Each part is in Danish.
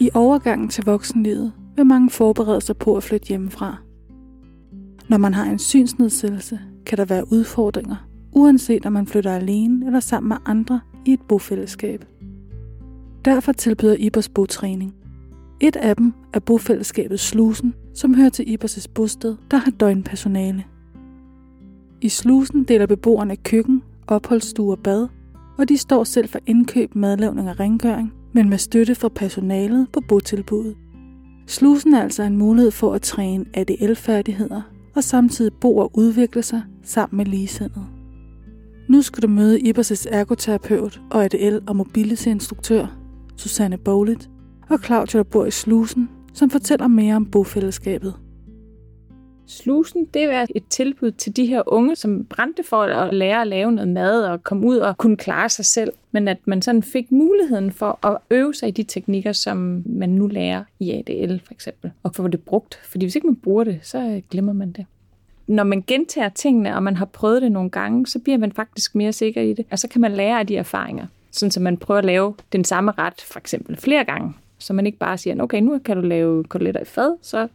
I overgangen til voksenlivet vil mange forberede sig på at flytte hjemmefra. Når man har en synsnedsættelse, kan der være udfordringer, uanset om man flytter alene eller sammen med andre i et bofællesskab. Derfor tilbyder Ibers botræning. Et af dem er bofællesskabet Slusen, som hører til Ibers' bosted, der har døgnpersonale. I Slusen deler beboerne køkken, opholdsstue og bad, og de står selv for indkøb, madlavning og rengøring, men med støtte fra personalet på botilbuddet. Slusen er altså en mulighed for at træne ADL-færdigheder og samtidig bo og udvikle sig sammen med ligesindede. Nu skal du møde Ibers' ergoterapeut og ADL- og mobilitetsinstruktør, Susanne Bowlet, og Claudia, der bor i Slusen, som fortæller mere om bofællesskabet. Slusen, det er et tilbud til de her unge, som brændte for at lære at lave noget mad og komme ud og kunne klare sig selv. Men at man sådan fik muligheden for at øve sig i de teknikker, som man nu lærer i ADL for eksempel, og få det brugt. Fordi hvis ikke man bruger det, så øh, glemmer man det når man gentager tingene, og man har prøvet det nogle gange, så bliver man faktisk mere sikker i det. Og så kan man lære af de erfaringer. Sådan så man prøver at lave den samme ret, for eksempel flere gange. Så man ikke bare siger, okay, nu kan du lave koteletter i fad, så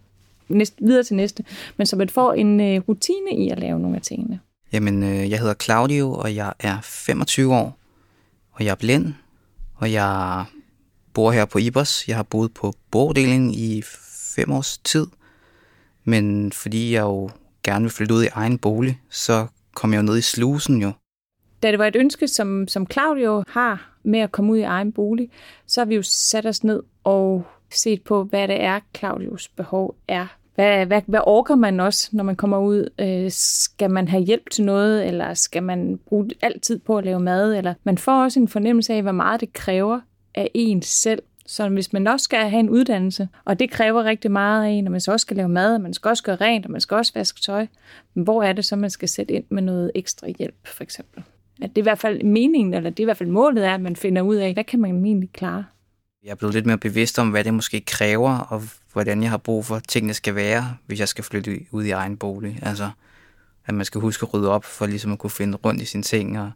næste, videre til næste. Men så man får en øh, rutine i at lave nogle af tingene. Jamen, øh, jeg hedder Claudio, og jeg er 25 år, og jeg er blind, og jeg bor her på Ibers. Jeg har boet på bordelen i fem års tid, men fordi jeg jo gerne vil flytte ud i egen bolig, så kom jeg jo ned i slusen jo. Da det var et ønske, som, som Claudio har med at komme ud i egen bolig, så har vi jo sat os ned og set på, hvad det er, Claudius behov er. Hvad, hvad, hvad orker man også, når man kommer ud? Øh, skal man have hjælp til noget, eller skal man bruge altid på at lave mad? Eller man får også en fornemmelse af, hvor meget det kræver af en selv så hvis man også skal have en uddannelse, og det kræver rigtig meget af en, og man så også skal lave mad, og man skal også gøre rent, og man skal også vaske tøj, hvor er det så, man skal sætte ind med noget ekstra hjælp, for eksempel? At det er i hvert fald meningen, eller det er i hvert fald målet er, at man finder ud af, hvad kan man egentlig klare? Jeg er blevet lidt mere bevidst om, hvad det måske kræver, og hvordan jeg har brug for, at tingene skal være, hvis jeg skal flytte ud i egen bolig. Altså, at man skal huske at rydde op, for ligesom at kunne finde rundt i sine ting. Og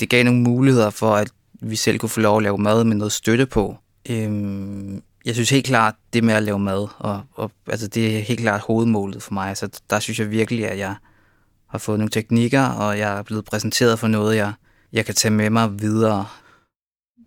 det gav nogle muligheder for, at vi selv kunne få lov at lave mad med noget støtte på. Øhm, jeg synes helt klart, det med at lave mad, og, og altså det er helt klart hovedmålet for mig. Så der synes jeg virkelig, at jeg har fået nogle teknikker, og jeg er blevet præsenteret for noget, jeg, jeg kan tage med mig videre.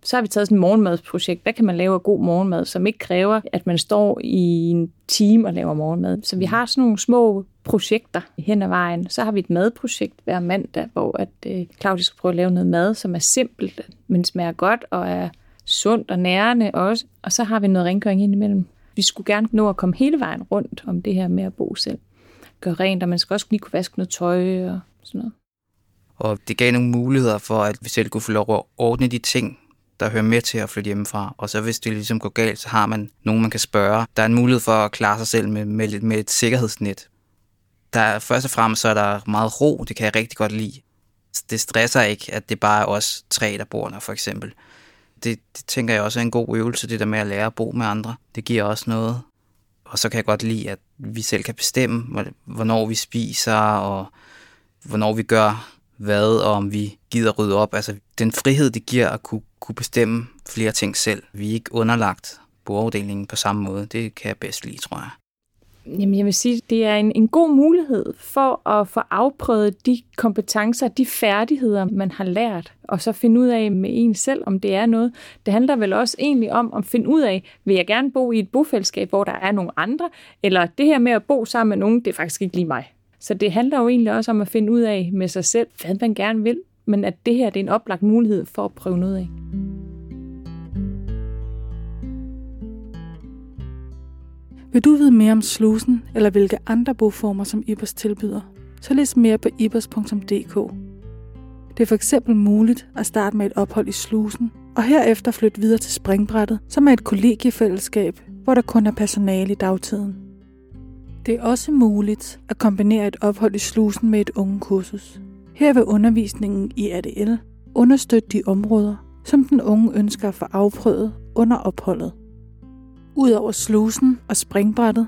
Så har vi taget sådan et morgenmadsprojekt. Hvad kan man lave af god morgenmad, som ikke kræver, at man står i en time og laver morgenmad? Så vi har sådan nogle små projekter hen ad vejen. Så har vi et madprojekt hver mandag, hvor at, øh, Claudia skal prøve at lave noget mad, som er simpelt, men smager godt og er sundt og nærende også. Og så har vi noget rengøring ind imellem. Vi skulle gerne nå at komme hele vejen rundt om det her med at bo selv. Gøre rent, og man skal også lige kunne vaske noget tøj og sådan noget. Og det gav nogle muligheder for, at vi selv kunne få lov at ordne de ting, der hører med til at flytte hjemmefra. Og så hvis det ligesom går galt, så har man nogen, man kan spørge. Der er en mulighed for at klare sig selv med, med, med et sikkerhedsnet. Der er, først og fremmest så er der meget ro, det kan jeg rigtig godt lide. Det stresser ikke, at det bare er os tre, der bor der for eksempel det, det tænker jeg også er en god øvelse, det der med at lære at bo med andre. Det giver også noget. Og så kan jeg godt lide, at vi selv kan bestemme, hvornår vi spiser, og hvornår vi gør hvad, og om vi gider rydde op. Altså den frihed, det giver at kunne, kunne bestemme flere ting selv. Vi er ikke underlagt bordafdelingen på samme måde. Det kan jeg bedst lide, tror jeg. Jamen, jeg vil sige, det er en, en god mulighed for at få afprøvet de kompetencer, de færdigheder, man har lært, og så finde ud af med en selv, om det er noget. Det handler vel også egentlig om at finde ud af, vil jeg gerne bo i et bofællesskab, hvor der er nogle andre, eller det her med at bo sammen med nogen, det er faktisk ikke lige mig. Så det handler jo egentlig også om at finde ud af med sig selv, hvad man gerne vil, men at det her det er en oplagt mulighed for at prøve noget af. Vil du vide mere om slusen, eller hvilke andre boformer, som Ibers tilbyder, så læs mere på ibers.dk. Det er for eksempel muligt at starte med et ophold i slusen, og herefter flytte videre til springbrættet, som er et kollegiefællesskab, hvor der kun er personale i dagtiden. Det er også muligt at kombinere et ophold i slusen med et ungekursus. Her vil undervisningen i ADL understøtte de områder, som den unge ønsker at få afprøvet under opholdet. Udover slusen og springbrættet,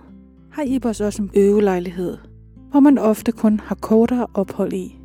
har Ibers også en øvelejlighed, hvor man ofte kun har kortere ophold i.